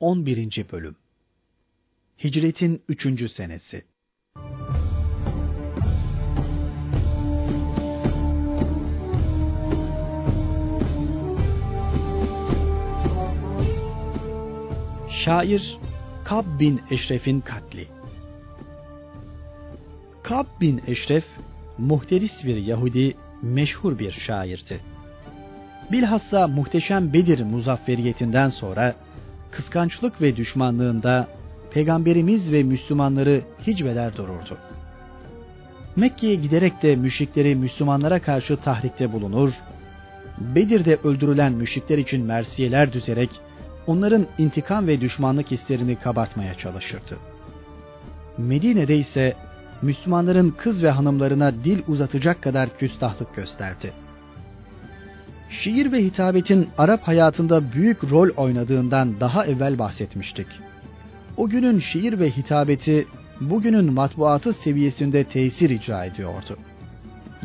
11. Bölüm Hicretin 3. Senesi Şair Kab bin Eşref'in katli Kab bin Eşref, muhteris bir Yahudi, meşhur bir şairdi. Bilhassa muhteşem Bedir muzafferiyetinden sonra kıskançlık ve düşmanlığında peygamberimiz ve Müslümanları hicveder dururdu. Mekke'ye giderek de müşrikleri Müslümanlara karşı tahrikte bulunur, Bedir'de öldürülen müşrikler için mersiyeler düzerek onların intikam ve düşmanlık hislerini kabartmaya çalışırdı. Medine'de ise Müslümanların kız ve hanımlarına dil uzatacak kadar küstahlık gösterdi. Şiir ve hitabetin Arap hayatında büyük rol oynadığından daha evvel bahsetmiştik. O günün şiir ve hitabeti bugünün matbuatı seviyesinde tesir icra ediyordu.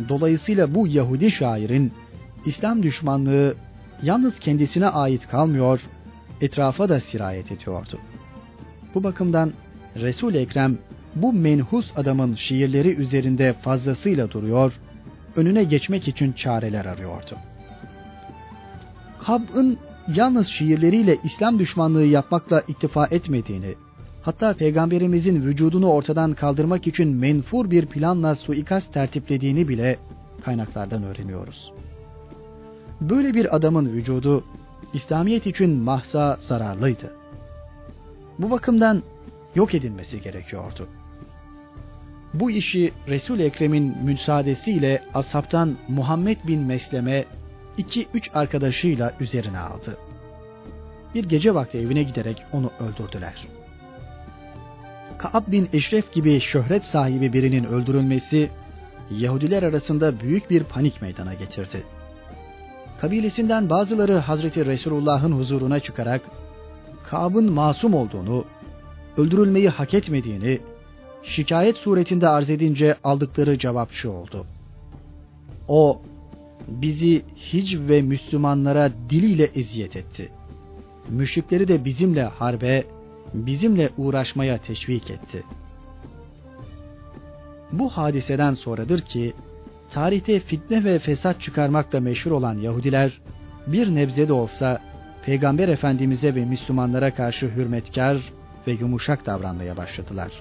Dolayısıyla bu Yahudi şairin İslam düşmanlığı yalnız kendisine ait kalmıyor, etrafa da sirayet ediyordu. Bu bakımdan Resul Ekrem bu menhus adamın şiirleri üzerinde fazlasıyla duruyor, önüne geçmek için çareler arıyordu. Hab'ın yalnız şiirleriyle İslam düşmanlığı yapmakla iktifa etmediğini, hatta peygamberimizin vücudunu ortadan kaldırmak için menfur bir planla suikast tertiplediğini bile kaynaklardan öğreniyoruz. Böyle bir adamın vücudu İslamiyet için mahza zararlıydı. Bu bakımdan yok edilmesi gerekiyordu. Bu işi Resul Ekrem'in müsaadesiyle ashabtan Muhammed bin Mesleme iki üç arkadaşıyla üzerine aldı. Bir gece vakti evine giderek onu öldürdüler. Kaab bin Eşref gibi şöhret sahibi birinin öldürülmesi Yahudiler arasında büyük bir panik meydana getirdi. Kabilesinden bazıları Hazreti Resulullah'ın huzuruna çıkarak Kaab'ın masum olduğunu, öldürülmeyi hak etmediğini şikayet suretinde arz edince aldıkları cevap şu oldu. O bizi hic ve Müslümanlara diliyle eziyet etti. Müşrikleri de bizimle harbe, bizimle uğraşmaya teşvik etti. Bu hadiseden sonradır ki tarihte fitne ve fesat çıkarmakla meşhur olan Yahudiler bir nebze de olsa Peygamber Efendimiz'e ve Müslümanlara karşı hürmetkar ve yumuşak davranmaya başladılar.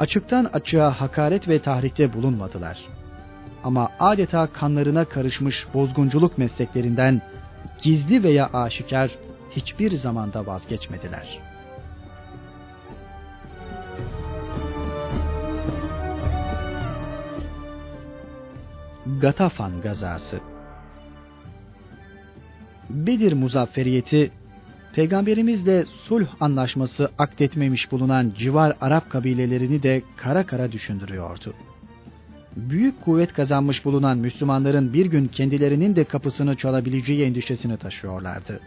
Açıktan açığa hakaret ve tahrikte bulunmadılar.'' Ama adeta kanlarına karışmış bozgunculuk mesleklerinden gizli veya aşikar hiçbir zamanda vazgeçmediler. Gatafan gazası Bedir muzafferiyeti Peygamberimizle sulh anlaşması akdetmemiş bulunan civar Arap kabilelerini de kara kara düşündürüyordu büyük kuvvet kazanmış bulunan Müslümanların bir gün kendilerinin de kapısını çalabileceği endişesini taşıyorlardı.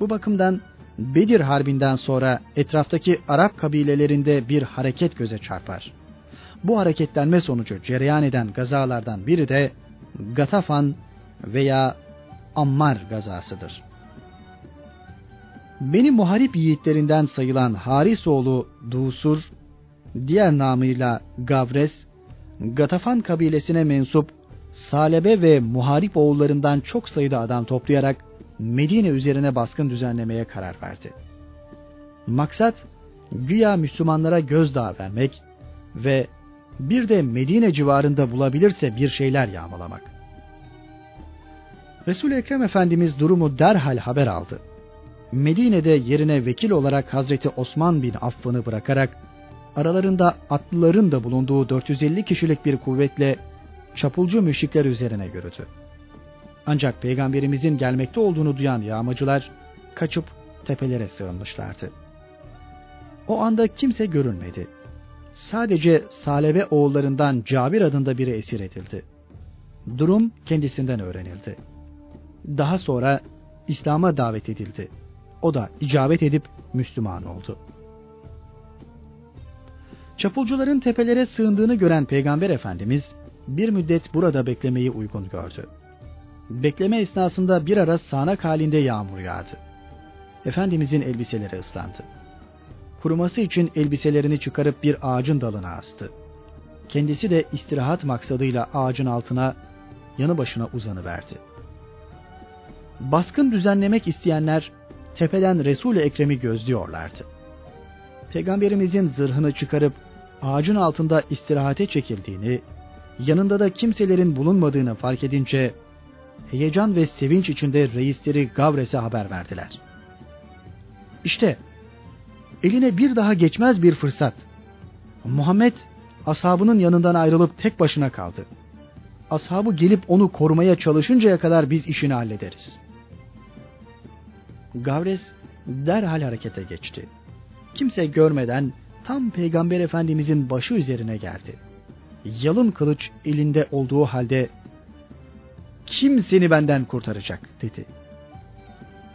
Bu bakımdan Bedir Harbi'nden sonra etraftaki Arap kabilelerinde bir hareket göze çarpar. Bu hareketlenme sonucu cereyan eden gazalardan biri de Gatafan veya Ammar gazasıdır. Benim muharip yiğitlerinden sayılan Harisoğlu Dusur, diğer namıyla Gavres, Gatafan kabilesine mensup Salebe ve muharip oğullarından çok sayıda adam toplayarak Medine üzerine baskın düzenlemeye karar verdi. Maksat güya Müslümanlara gözdağı vermek ve bir de Medine civarında bulabilirse bir şeyler yağmalamak. Resul Ekrem Efendimiz durumu derhal haber aldı. Medine'de yerine vekil olarak Hazreti Osman bin Affan'ı bırakarak aralarında atlıların da bulunduğu 450 kişilik bir kuvvetle çapulcu müşrikler üzerine yürüdü. Ancak peygamberimizin gelmekte olduğunu duyan yağmacılar kaçıp tepelere sığınmışlardı. O anda kimse görünmedi. Sadece Salebe oğullarından Cabir adında biri esir edildi. Durum kendisinden öğrenildi. Daha sonra İslam'a davet edildi. O da icabet edip Müslüman oldu.'' Çapulcuların tepelere sığındığını gören Peygamber Efendimiz bir müddet burada beklemeyi uygun gördü. Bekleme esnasında bir ara sağanak halinde yağmur yağdı. Efendimizin elbiseleri ıslandı. Kuruması için elbiselerini çıkarıp bir ağacın dalına astı. Kendisi de istirahat maksadıyla ağacın altına yanı başına uzanıverdi. Baskın düzenlemek isteyenler tepeden Resul-i Ekrem'i gözlüyorlardı. Peygamberimizin zırhını çıkarıp ağacın altında istirahate çekildiğini, yanında da kimselerin bulunmadığını fark edince heyecan ve sevinç içinde reisleri Gavres'e haber verdiler. İşte eline bir daha geçmez bir fırsat. Muhammed ashabının yanından ayrılıp tek başına kaldı. Ashabı gelip onu korumaya çalışıncaya kadar biz işini hallederiz. Gavres derhal harekete geçti. Kimse görmeden tam Peygamber Efendimizin başı üzerine geldi. Yalın kılıç elinde olduğu halde kim seni benden kurtaracak dedi.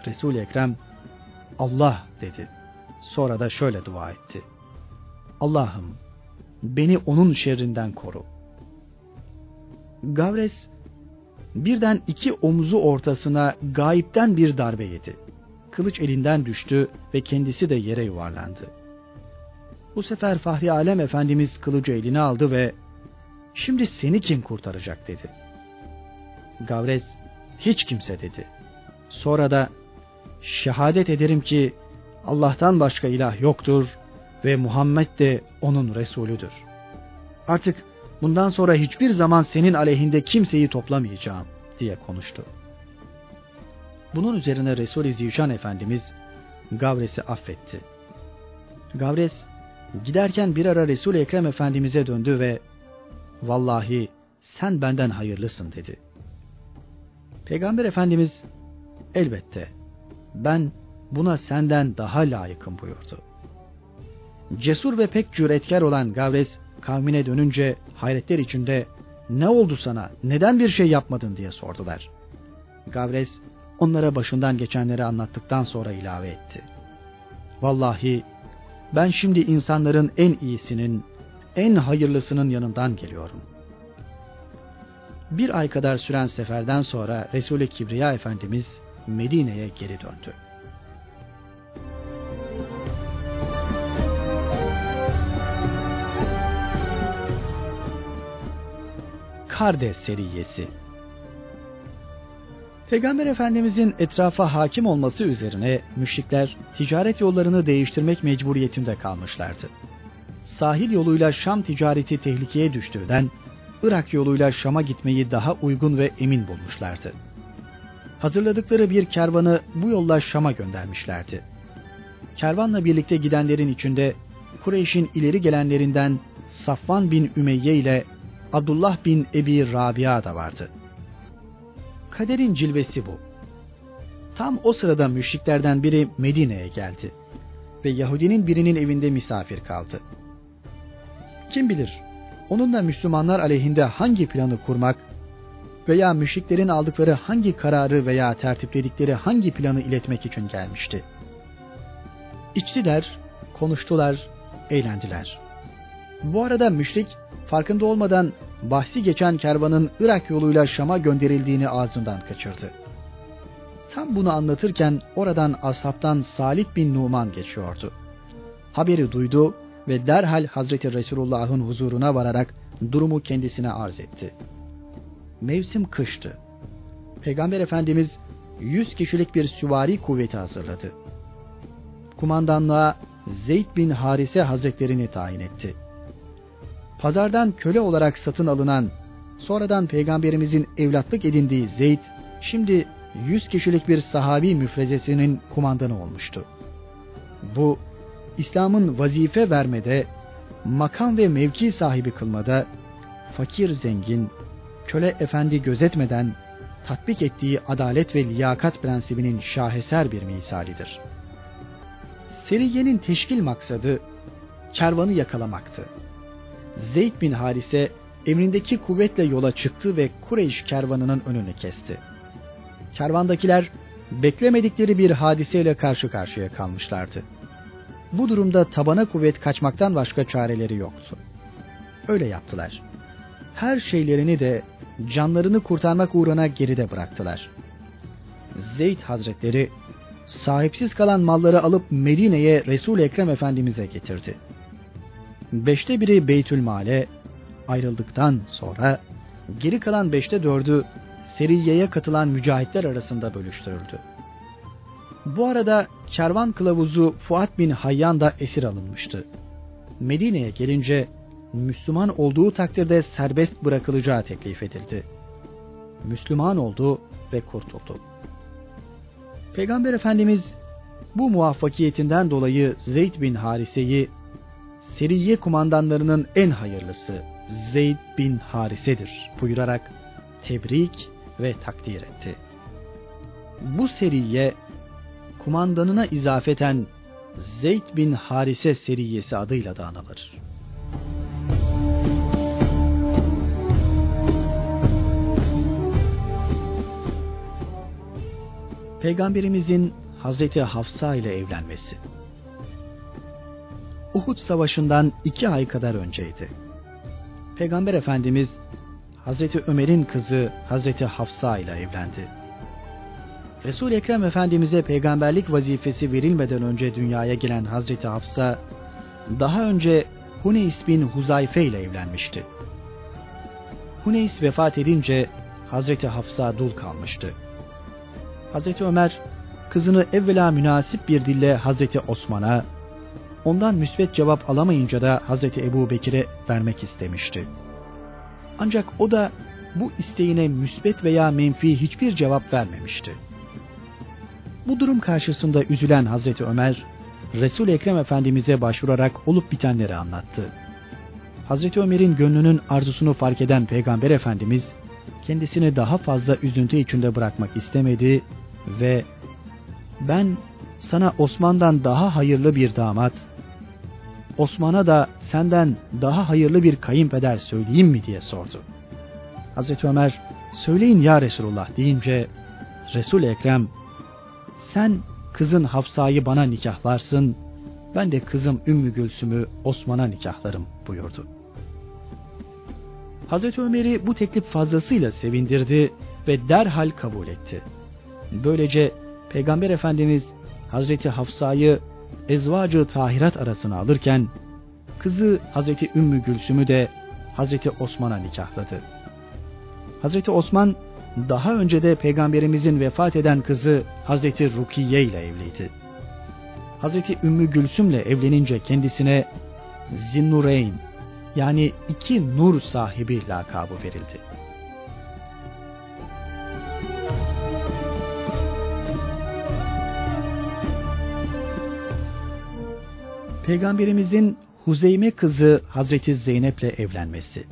Resul-i Ekrem Allah dedi. Sonra da şöyle dua etti. Allah'ım beni onun şerrinden koru. Gavres birden iki omuzu ortasına gayipten bir darbe yedi. Kılıç elinden düştü ve kendisi de yere yuvarlandı. Bu sefer Fahri Alem Efendimiz kılıcı eline aldı ve şimdi seni kim kurtaracak dedi. Gavres hiç kimse dedi. Sonra da şehadet ederim ki Allah'tan başka ilah yoktur ve Muhammed de onun Resulüdür. Artık bundan sonra hiçbir zaman senin aleyhinde kimseyi toplamayacağım diye konuştu. Bunun üzerine Resul-i Zişan Efendimiz Gavres'i affetti. Gavres giderken bir ara Resul-i Ekrem Efendimiz'e döndü ve vallahi sen benden hayırlısın dedi. Peygamber Efendimiz elbette ben buna senden daha layıkım buyurdu. Cesur ve pek cüretkar olan Gavres kavmine dönünce hayretler içinde ne oldu sana neden bir şey yapmadın diye sordular. Gavres onlara başından geçenleri anlattıktan sonra ilave etti. Vallahi ben şimdi insanların en iyisinin, en hayırlısının yanından geliyorum. Bir ay kadar süren seferden sonra Resul-i Kibriya Efendimiz Medine'ye geri döndü. Kardes seriyesi Peygamber Efendimizin etrafa hakim olması üzerine müşrikler ticaret yollarını değiştirmek mecburiyetinde kalmışlardı. Sahil yoluyla Şam ticareti tehlikeye düştüğünden Irak yoluyla Şam'a gitmeyi daha uygun ve emin bulmuşlardı. Hazırladıkları bir kervanı bu yolla Şam'a göndermişlerdi. Kervanla birlikte gidenlerin içinde Kureyş'in ileri gelenlerinden Safvan bin Ümeyye ile Abdullah bin Ebi Rabia da vardı. Kaderin cilvesi bu. Tam o sırada müşriklerden biri Medine'ye geldi ve Yahudinin birinin evinde misafir kaldı. Kim bilir onunla Müslümanlar aleyhinde hangi planı kurmak veya müşriklerin aldıkları hangi kararı veya tertipledikleri hangi planı iletmek için gelmişti. İçtiler, konuştular, eğlendiler. Bu arada müşrik farkında olmadan bahsi geçen kervanın Irak yoluyla Şam'a gönderildiğini ağzından kaçırdı. Tam bunu anlatırken oradan ashabtan Salih bin Numan geçiyordu. Haberi duydu ve derhal Hazreti Resulullah'ın huzuruna vararak durumu kendisine arz etti. Mevsim kıştı. Peygamber Efendimiz 100 kişilik bir süvari kuvveti hazırladı. Kumandanlığa Zeyd bin Harise Hazretlerini tayin etti pazardan köle olarak satın alınan, sonradan peygamberimizin evlatlık edindiği Zeyd, şimdi 100 kişilik bir sahabi müfrezesinin kumandanı olmuştu. Bu, İslam'ın vazife vermede, makam ve mevki sahibi kılmada, fakir zengin, köle efendi gözetmeden tatbik ettiği adalet ve liyakat prensibinin şaheser bir misalidir. Seriyenin teşkil maksadı kervanı yakalamaktı. Zeyd bin Harise emrindeki kuvvetle yola çıktı ve Kureyş kervanının önünü kesti. Kervandakiler beklemedikleri bir hadiseyle karşı karşıya kalmışlardı. Bu durumda tabana kuvvet kaçmaktan başka çareleri yoktu. Öyle yaptılar. Her şeylerini de canlarını kurtarmak uğruna geride bıraktılar. Zeyd Hazretleri sahipsiz kalan malları alıp Medine'ye Resul Ekrem Efendimiz'e getirdi. Beşte biri Beytül Mal'e ayrıldıktan sonra geri kalan beşte dördü Seriye'ye katılan mücahitler arasında bölüştürüldü. Bu arada kervan kılavuzu Fuat bin Hayyan da esir alınmıştı. Medine'ye gelince Müslüman olduğu takdirde serbest bırakılacağı teklif edildi. Müslüman oldu ve kurtuldu. Peygamber Efendimiz bu muvaffakiyetinden dolayı Zeyd bin Harise'yi Seriye kumandanlarının en hayırlısı Zeyd bin Harise'dir buyurarak tebrik ve takdir etti. Bu seriye kumandanına izafeten Zeyd bin Harise seriyesi adıyla da anılır. Peygamberimizin Hazreti Hafsa ile evlenmesi. Uhud Savaşı'ndan iki ay kadar önceydi. Peygamber Efendimiz Hazreti Ömer'in kızı Hazreti Hafsa ile evlendi. resul Ekrem Efendimiz'e peygamberlik vazifesi verilmeden önce dünyaya gelen Hazreti Hafsa, daha önce Huneys bin Huzayfe ile evlenmişti. Huneys vefat edince Hazreti Hafsa dul kalmıştı. Hazreti Ömer kızını evvela münasip bir dille Hazreti Osman'a, ondan müsbet cevap alamayınca da Hazreti Ebu Bekir'e vermek istemişti. Ancak o da bu isteğine müsbet veya menfi hiçbir cevap vermemişti. Bu durum karşısında üzülen Hazreti Ömer, Resul Ekrem Efendimize başvurarak olup bitenleri anlattı. Hazreti Ömer'in gönlünün arzusunu fark eden Peygamber Efendimiz kendisini daha fazla üzüntü içinde bırakmak istemedi ve ben sana Osman'dan daha hayırlı bir damat, Osman'a da senden daha hayırlı bir kayınpeder söyleyeyim mi diye sordu. Hazreti Ömer söyleyin ya Resulullah deyince Resul Ekrem sen kızın Hafsa'yı bana nikahlarsın ben de kızım Ümmü Gülsüm'ü Osman'a nikahlarım buyurdu. Hazreti Ömer'i bu teklif fazlasıyla sevindirdi ve derhal kabul etti. Böylece Peygamber Efendimiz Hazreti Hafsa'yı ezvacı tahirat arasına alırken kızı Hazreti Ümmü Gülsüm'ü de Hazreti Osman'a nikahladı. Hazreti Osman daha önce de peygamberimizin vefat eden kızı Hazreti Rukiye ile evliydi. Hazreti Ümmü Gülsüm'le evlenince kendisine Zinnureyn yani iki nur sahibi lakabı verildi. Peygamberimizin Huzeyme kızı Hazreti Zeynep'le evlenmesi.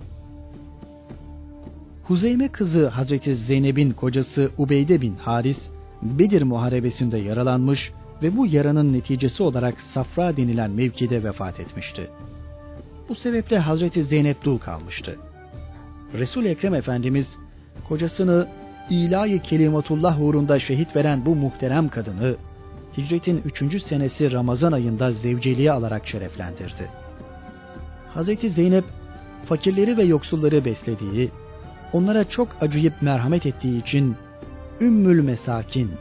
Huzeyme kızı Hazreti Zeynep'in kocası Ubeyde bin Haris, Bedir muharebesinde yaralanmış ve bu yaranın neticesi olarak Safra denilen mevkide vefat etmişti. Bu sebeple Hazreti Zeynep dul kalmıştı. Resul Ekrem Efendimiz kocasını ilahi kelimatullah uğrunda şehit veren bu muhterem kadını hicretin 3. senesi Ramazan ayında zevceliğe alarak şereflendirdi. Hazreti Zeynep fakirleri ve yoksulları beslediği, onlara çok acıyıp merhamet ettiği için Ümmül Mesakin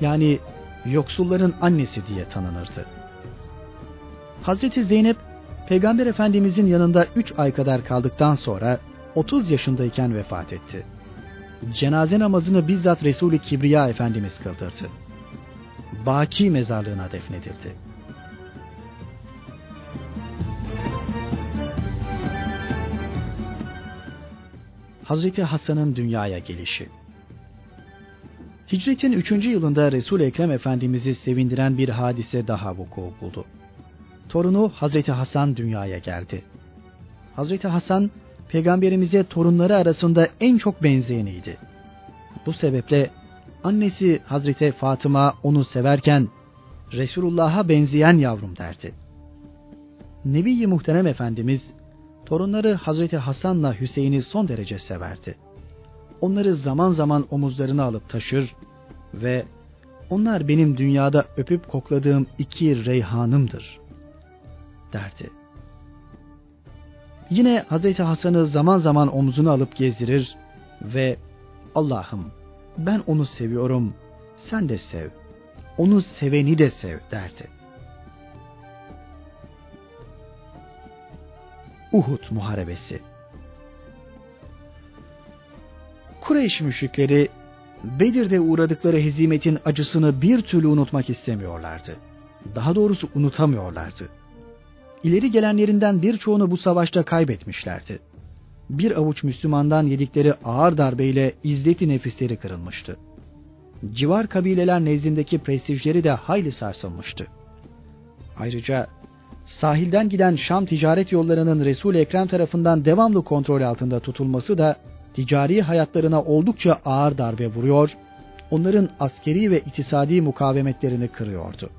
yani yoksulların annesi diye tanınırdı. Hazreti Zeynep Peygamber Efendimizin yanında 3 ay kadar kaldıktan sonra 30 yaşındayken vefat etti. Cenaze namazını bizzat Resul-i Kibriya Efendimiz kıldırdı. Baki mezarlığına defnedildi. Hazreti Hasan'ın dünyaya gelişi Hicretin 3. yılında Resul Ekrem Efendimiz'i sevindiren bir hadise daha vuku buldu. Torunu Hazreti Hasan dünyaya geldi. Hazreti Hasan peygamberimize torunları arasında en çok benzeyeniydi. Bu sebeple Annesi Hazreti Fatıma onu severken Resulullah'a benzeyen yavrum derdi. Nebi-i Muhterem Efendimiz torunları Hazreti Hasan'la Hüseyin'i son derece severdi. Onları zaman zaman omuzlarına alıp taşır ve onlar benim dünyada öpüp kokladığım iki reyhanımdır derdi. Yine Hazreti Hasan'ı zaman zaman omzuna alıp gezdirir ve Allah'ım ben onu seviyorum, sen de sev. onu seveni de sev derdi. Uhud Muharebesi Kureyş müşrikleri Bedir'de uğradıkları hezimetin acısını bir türlü unutmak istemiyorlardı. Daha doğrusu unutamıyorlardı. İleri gelenlerinden birçoğunu bu savaşta kaybetmişlerdi. Bir avuç Müslümandan yedikleri ağır darbeyle izzeti nefisleri kırılmıştı. Civar kabileler nezdindeki prestijleri de hayli sarsılmıştı. Ayrıca sahilden giden Şam ticaret yollarının Resul Ekrem tarafından devamlı kontrol altında tutulması da ticari hayatlarına oldukça ağır darbe vuruyor, onların askeri ve iktisadi mukavemetlerini kırıyordu.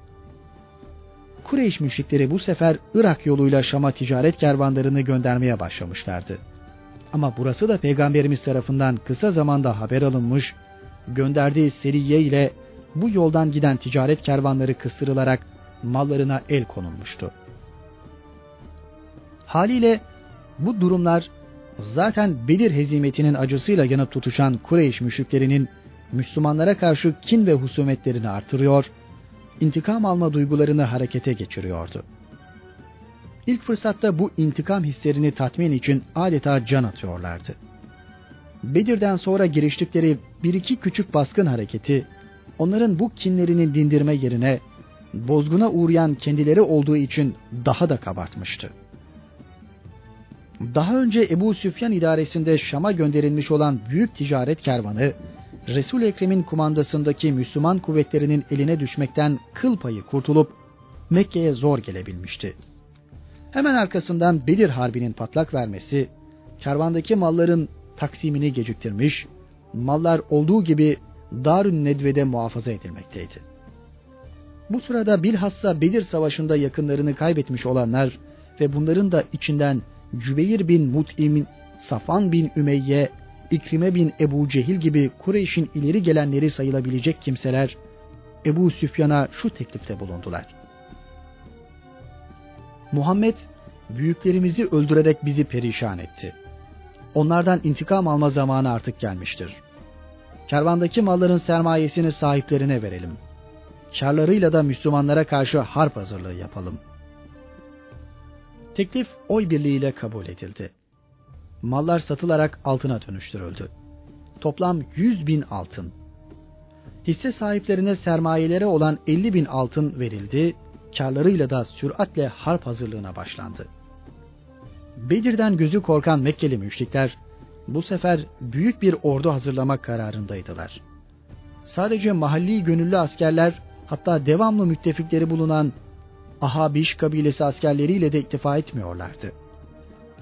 Kureyş müşrikleri bu sefer Irak yoluyla Şam'a ticaret kervanlarını göndermeye başlamışlardı. Ama burası da Peygamberimiz tarafından kısa zamanda haber alınmış, gönderdiği seriye ile bu yoldan giden ticaret kervanları kıstırılarak mallarına el konulmuştu. Haliyle bu durumlar zaten Bedir hezimetinin acısıyla yanıp tutuşan Kureyş müşriklerinin Müslümanlara karşı kin ve husumetlerini artırıyor, intikam alma duygularını harekete geçiriyordu. İlk fırsatta bu intikam hislerini tatmin için adeta can atıyorlardı. Bedir'den sonra giriştikleri bir iki küçük baskın hareketi, onların bu kinlerini dindirme yerine bozguna uğrayan kendileri olduğu için daha da kabartmıştı. Daha önce Ebu Süfyan idaresinde Şam'a gönderilmiş olan büyük ticaret kervanı, Resul Ekrem'in kumandasındaki Müslüman kuvvetlerinin eline düşmekten kıl payı kurtulup Mekke'ye zor gelebilmişti. Hemen arkasından Bedir Harbi'nin patlak vermesi, kervandaki malların taksimini geciktirmiş, mallar olduğu gibi Darün Nedve'de muhafaza edilmekteydi. Bu sırada bilhassa Bedir Savaşı'nda yakınlarını kaybetmiş olanlar ve bunların da içinden Cübeyr bin Mut'im, Safan bin Ümeyye, İkrime bin Ebu Cehil gibi Kureyş'in ileri gelenleri sayılabilecek kimseler Ebu Süfyan'a şu teklifte bulundular. Muhammed büyüklerimizi öldürerek bizi perişan etti. Onlardan intikam alma zamanı artık gelmiştir. Kervandaki malların sermayesini sahiplerine verelim. Karlarıyla da Müslümanlara karşı harp hazırlığı yapalım.'' Teklif oy birliğiyle kabul edildi. Mallar satılarak altına dönüştürüldü. Toplam 100 bin altın. Hisse sahiplerine sermayelere olan 50 bin altın verildi, karlarıyla da süratle harp hazırlığına başlandı. Bedir'den gözü korkan Mekkeli müşrikler bu sefer büyük bir ordu hazırlamak kararındaydılar. Sadece mahalli gönüllü askerler hatta devamlı müttefikleri bulunan Ahabiş kabilesi askerleriyle de iktifa etmiyorlardı.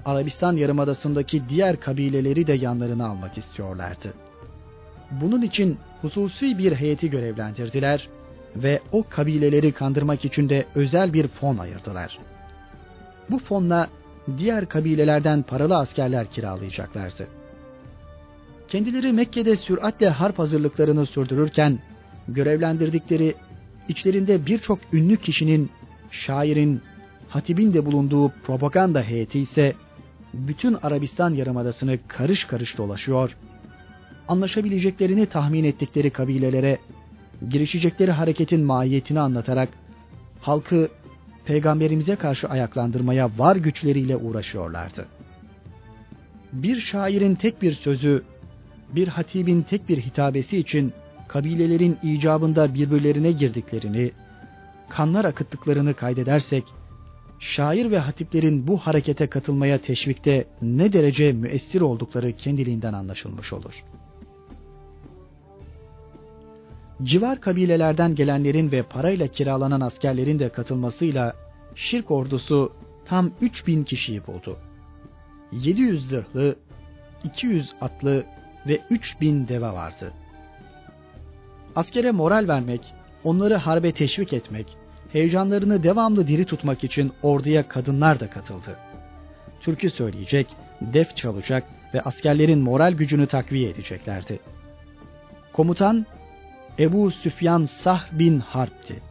Arabistan yarımadasındaki diğer kabileleri de yanlarına almak istiyorlardı. Bunun için hususi bir heyeti görevlendirdiler ve o kabileleri kandırmak için de özel bir fon ayırdılar. Bu fonla diğer kabilelerden paralı askerler kiralayacaklardı. Kendileri Mekke'de süratle harp hazırlıklarını sürdürürken görevlendirdikleri içlerinde birçok ünlü kişinin şairin, hatibin de bulunduğu propaganda heyeti ise bütün Arabistan yarımadasını karış karış dolaşıyor, anlaşabileceklerini tahmin ettikleri kabilelere girişecekleri hareketin mahiyetini anlatarak halkı peygamberimize karşı ayaklandırmaya var güçleriyle uğraşıyorlardı. Bir şairin tek bir sözü, bir hatibin tek bir hitabesi için kabilelerin icabında birbirlerine girdiklerini, kanlar akıttıklarını kaydedersek, şair ve hatiplerin bu harekete katılmaya teşvikte ne derece müessir oldukları kendiliğinden anlaşılmış olur. Civar kabilelerden gelenlerin ve parayla kiralanan askerlerin de katılmasıyla şirk ordusu tam 3000 kişiyi buldu. 700 zırhlı, 200 atlı ve 3000 deve vardı. Askere moral vermek, onları harbe teşvik etmek, heyecanlarını devamlı diri tutmak için orduya kadınlar da katıldı. Türkü söyleyecek, def çalacak ve askerlerin moral gücünü takviye edeceklerdi. Komutan Ebu Süfyan Sah bin Harp'ti.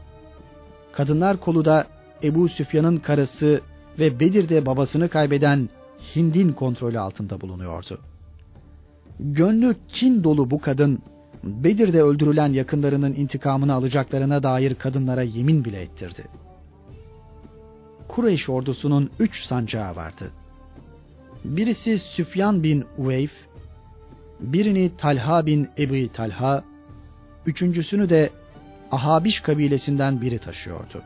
Kadınlar kolu da Ebu Süfyan'ın karısı ve Bedir'de babasını kaybeden Hind'in kontrolü altında bulunuyordu. Gönlü kin dolu bu kadın Bedir'de öldürülen yakınlarının intikamını alacaklarına dair kadınlara yemin bile ettirdi. Kureyş ordusunun üç sancağı vardı. Birisi Süfyan bin Uveyf, birini Talha bin Ebu Talha, üçüncüsünü de Ahabiş kabilesinden biri taşıyordu.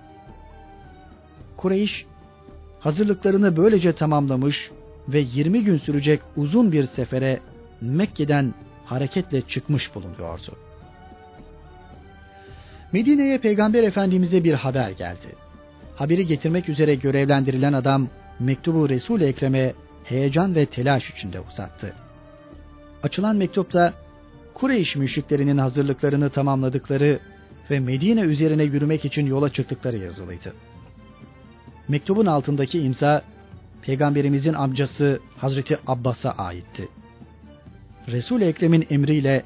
Kureyş hazırlıklarını böylece tamamlamış ve 20 gün sürecek uzun bir sefere Mekke'den hareketle çıkmış bulunuyordu. Medine'ye Peygamber Efendimiz'e bir haber geldi. Haberi getirmek üzere görevlendirilen adam mektubu Resul-i Ekrem'e heyecan ve telaş içinde uzattı. Açılan mektupta Kureyş müşriklerinin hazırlıklarını tamamladıkları ve Medine üzerine yürümek için yola çıktıkları yazılıydı. Mektubun altındaki imza Peygamberimizin amcası Hazreti Abbas'a aitti. Resul-i Ekrem'in emriyle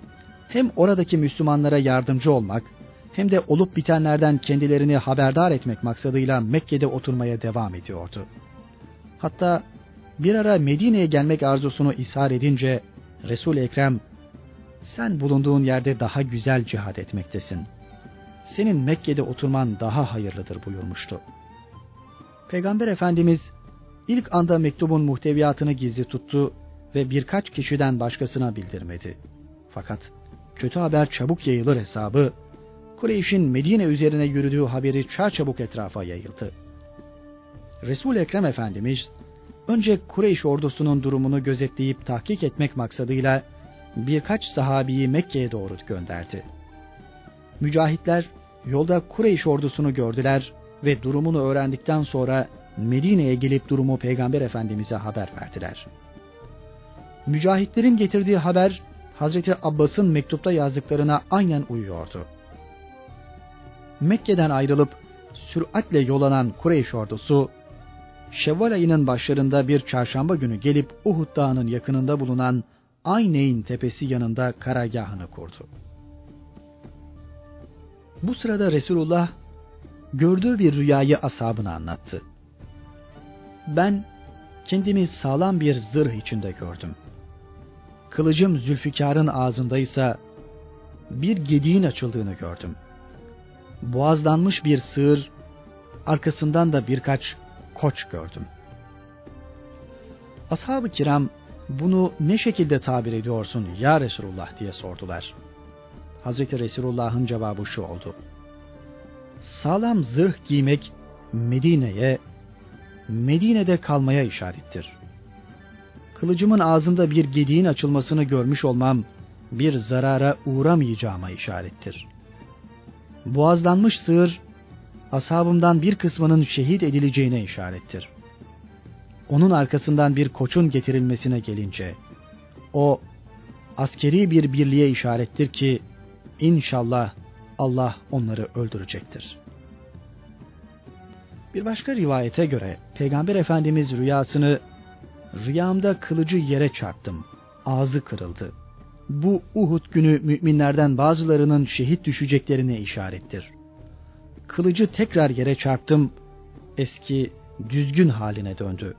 hem oradaki Müslümanlara yardımcı olmak hem de olup bitenlerden kendilerini haberdar etmek maksadıyla Mekke'de oturmaya devam ediyordu. Hatta bir ara Medine'ye gelmek arzusunu ishar edince Resul-i Ekrem sen bulunduğun yerde daha güzel cihad etmektesin. Senin Mekke'de oturman daha hayırlıdır buyurmuştu. Peygamber Efendimiz ilk anda mektubun muhteviyatını gizli tuttu ve birkaç kişiden başkasına bildirmedi. Fakat kötü haber çabuk yayılır hesabı, Kureyş'in Medine üzerine yürüdüğü haberi çarçabuk etrafa yayıldı. resul Ekrem Efendimiz önce Kureyş ordusunun durumunu gözetleyip tahkik etmek maksadıyla birkaç sahabiyi Mekke'ye doğru gönderdi. Mücahitler yolda Kureyş ordusunu gördüler ve durumunu öğrendikten sonra Medine'ye gelip durumu Peygamber Efendimiz'e haber verdiler. Mücahitlerin getirdiği haber Hazreti Abbas'ın mektupta yazdıklarına aynen uyuyordu. Mekke'den ayrılıp süratle yol alan Kureyş ordusu Şevval ayının başlarında bir çarşamba günü gelip Uhud Dağı'nın yakınında bulunan Ayneyn tepesi yanında karargahını kurdu. Bu sırada Resulullah gördüğü bir rüyayı ashabına anlattı. Ben kendimi sağlam bir zırh içinde gördüm. Kılıcım Zülfikar'ın ağzındaysa bir gediğin açıldığını gördüm. Boğazlanmış bir sığır, arkasından da birkaç koç gördüm. Ashab-ı kiram bunu ne şekilde tabir ediyorsun ya Resulullah diye sordular. Hazreti Resulullah'ın cevabı şu oldu. Sağlam zırh giymek Medine'ye, Medine'de kalmaya işarettir. Kılıcımın ağzında bir gediğin açılmasını görmüş olmam, bir zarara uğramayacağıma işarettir. Boğazlanmış sığır, ashabımdan bir kısmının şehit edileceğine işarettir. Onun arkasından bir koçun getirilmesine gelince, o askeri bir birliğe işarettir ki, İnşallah Allah onları öldürecektir. Bir başka rivayete göre Peygamber Efendimiz rüyasını rüyamda kılıcı yere çarptım. Ağzı kırıldı. Bu Uhud günü müminlerden bazılarının şehit düşeceklerine işarettir. Kılıcı tekrar yere çarptım. Eski düzgün haline döndü.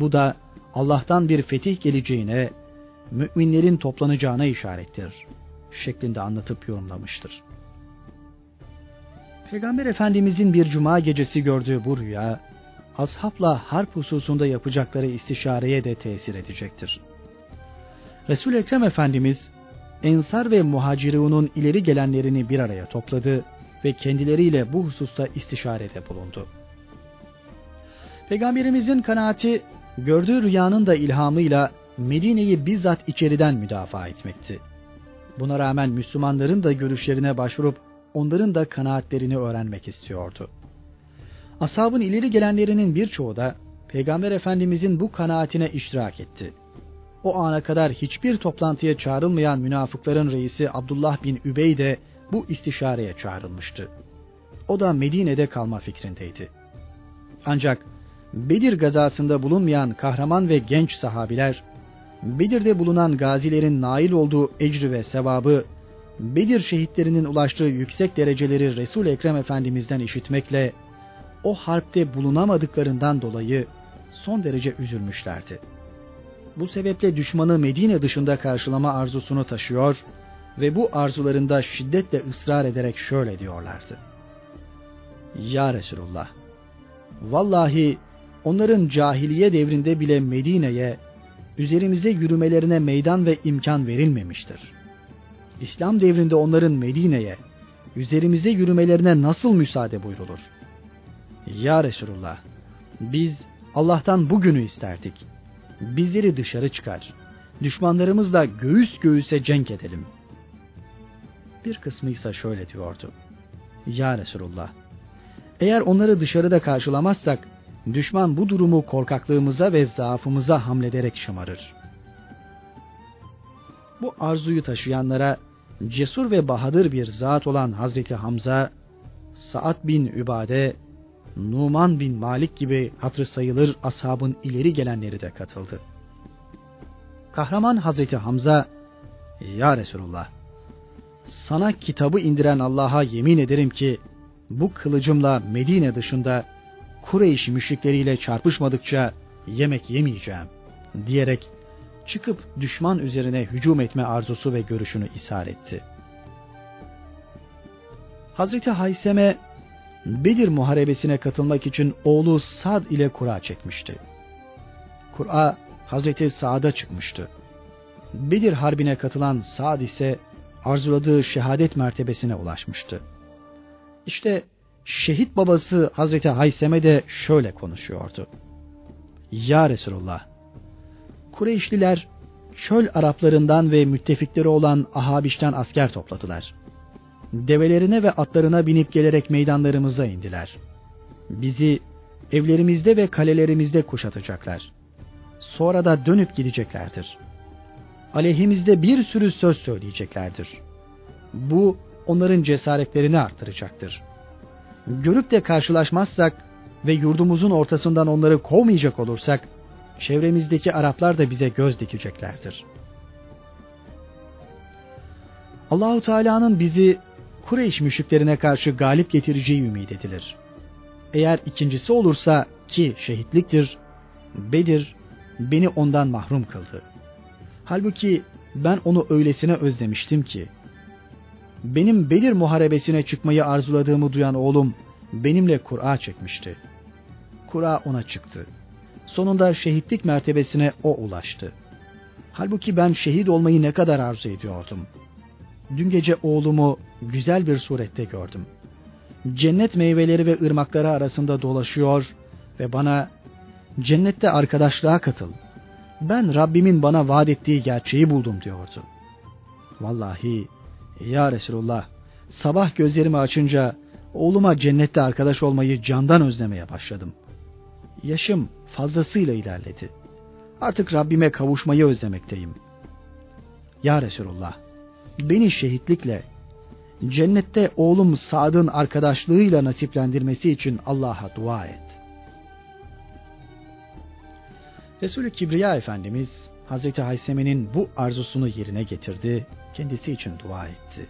Bu da Allah'tan bir fetih geleceğine, müminlerin toplanacağına işarettir şeklinde anlatıp yorumlamıştır. Peygamber Efendimizin bir cuma gecesi gördüğü bu rüya, ashabla harp hususunda yapacakları istişareye de tesir edecektir. resul Ekrem Efendimiz, Ensar ve Muhacirunun ileri gelenlerini bir araya topladı ve kendileriyle bu hususta istişarede bulundu. Peygamberimizin kanaati, gördüğü rüyanın da ilhamıyla Medine'yi bizzat içeriden müdafaa etmekti. Buna rağmen Müslümanların da görüşlerine başvurup onların da kanaatlerini öğrenmek istiyordu. Ashabın ileri gelenlerinin birçoğu da Peygamber Efendimizin bu kanaatine iştirak etti. O ana kadar hiçbir toplantıya çağrılmayan münafıkların reisi Abdullah bin Übey de bu istişareye çağrılmıştı. O da Medine'de kalma fikrindeydi. Ancak Bedir gazasında bulunmayan kahraman ve genç sahabiler Bedir'de bulunan gazilerin nail olduğu ecri ve sevabı, Bedir şehitlerinin ulaştığı yüksek dereceleri Resul Ekrem Efendimiz'den işitmekle o harpte bulunamadıklarından dolayı son derece üzülmüşlerdi. Bu sebeple düşmanı Medine dışında karşılama arzusunu taşıyor ve bu arzularında şiddetle ısrar ederek şöyle diyorlardı. Ya Resulullah, vallahi onların cahiliye devrinde bile Medine'ye üzerimize yürümelerine meydan ve imkan verilmemiştir. İslam devrinde onların Medine'ye üzerimize yürümelerine nasıl müsaade buyrulur? Ya Resulullah, biz Allah'tan bugünü isterdik. Bizleri dışarı çıkar. Düşmanlarımızla göğüs göğüse cenk edelim. Bir kısmı ise şöyle diyordu. Ya Resulullah, eğer onları dışarıda karşılamazsak, düşman bu durumu korkaklığımıza ve zaafımıza hamlederek şımarır. Bu arzuyu taşıyanlara cesur ve bahadır bir zat olan Hazreti Hamza, Sa'd bin Übade, Numan bin Malik gibi hatırı sayılır ashabın ileri gelenleri de katıldı. Kahraman Hazreti Hamza, Ya Resulullah, sana kitabı indiren Allah'a yemin ederim ki, bu kılıcımla Medine dışında Kureyş müşrikleriyle çarpışmadıkça yemek yemeyeceğim diyerek çıkıp düşman üzerine hücum etme arzusu ve görüşünü ishar etti. Hazreti Hayseme Bedir muharebesine katılmak için oğlu Sad ile kura çekmişti. Kur'a Hazreti Sa'da çıkmıştı. Bedir harbine katılan Sa'd ise arzuladığı şehadet mertebesine ulaşmıştı. İşte şehit babası Hazreti Hayseme de şöyle konuşuyordu. Ya Resulullah, Kureyşliler çöl Araplarından ve müttefikleri olan Ahabiş'ten asker topladılar. Develerine ve atlarına binip gelerek meydanlarımıza indiler. Bizi evlerimizde ve kalelerimizde kuşatacaklar. Sonra da dönüp gideceklerdir. Aleyhimizde bir sürü söz söyleyeceklerdir. Bu onların cesaretlerini artıracaktır. Görüp de karşılaşmazsak ve yurdumuzun ortasından onları kovmayacak olursak, çevremizdeki Araplar da bize göz dikeceklerdir. Allahu Teala'nın bizi Kureyş müşriklerine karşı galip getireceği ümit edilir. Eğer ikincisi olursa ki şehitliktir, Bedir beni ondan mahrum kıldı. Halbuki ben onu öylesine özlemiştim ki, benim Bedir muharebesine çıkmayı arzuladığımı duyan oğlum benimle Kur'a çekmişti. Kur'a ona çıktı. Sonunda şehitlik mertebesine o ulaştı. Halbuki ben şehit olmayı ne kadar arzu ediyordum. Dün gece oğlumu güzel bir surette gördüm. Cennet meyveleri ve ırmakları arasında dolaşıyor ve bana cennette arkadaşlığa katıl. Ben Rabbimin bana vaat ettiği gerçeği buldum diyordu. Vallahi ya Resulullah sabah gözlerimi açınca oğluma cennette arkadaş olmayı candan özlemeye başladım. Yaşım fazlasıyla ilerledi. Artık Rabbime kavuşmayı özlemekteyim. Ya Resulullah, beni şehitlikle, cennette oğlum Sad'ın arkadaşlığıyla nasiplendirmesi için Allah'a dua et. Resulü Kibriya Efendimiz Hazreti Hayseme'nin bu arzusunu yerine getirdi, kendisi için dua etti.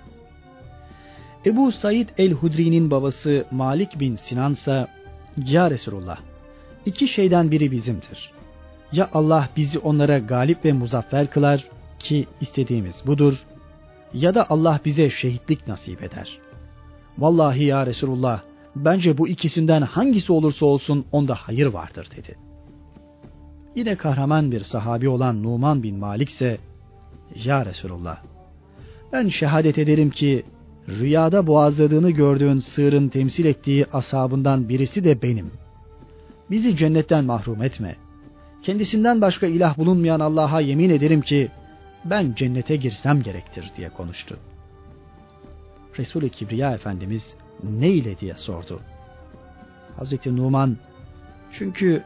Ebu Said el-Hudri'nin babası Malik bin Sinan ise Ya Resulullah iki şeyden biri bizimdir. Ya Allah bizi onlara galip ve muzaffer kılar ki istediğimiz budur ya da Allah bize şehitlik nasip eder. Vallahi ya Resulullah bence bu ikisinden hangisi olursa olsun onda hayır vardır dedi. Yine kahraman bir sahabi olan Numan bin Malik ise Ya Resulullah ben şehadet ederim ki rüyada boğazladığını gördüğün sığırın temsil ettiği asabından birisi de benim. Bizi cennetten mahrum etme. Kendisinden başka ilah bulunmayan Allah'a yemin ederim ki ben cennete girsem gerektir diye konuştu. Resul-i Kibriya Efendimiz ne ile diye sordu. Hazreti Numan çünkü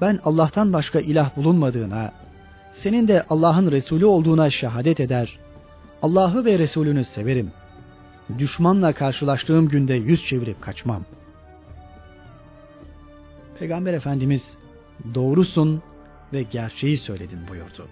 ben Allah'tan başka ilah bulunmadığına, senin de Allah'ın Resulü olduğuna şehadet eder. Allah'ı ve Resulünü severim. Düşmanla karşılaştığım günde yüz çevirip kaçmam. Peygamber Efendimiz doğrusun ve gerçeği söyledin buyurdu.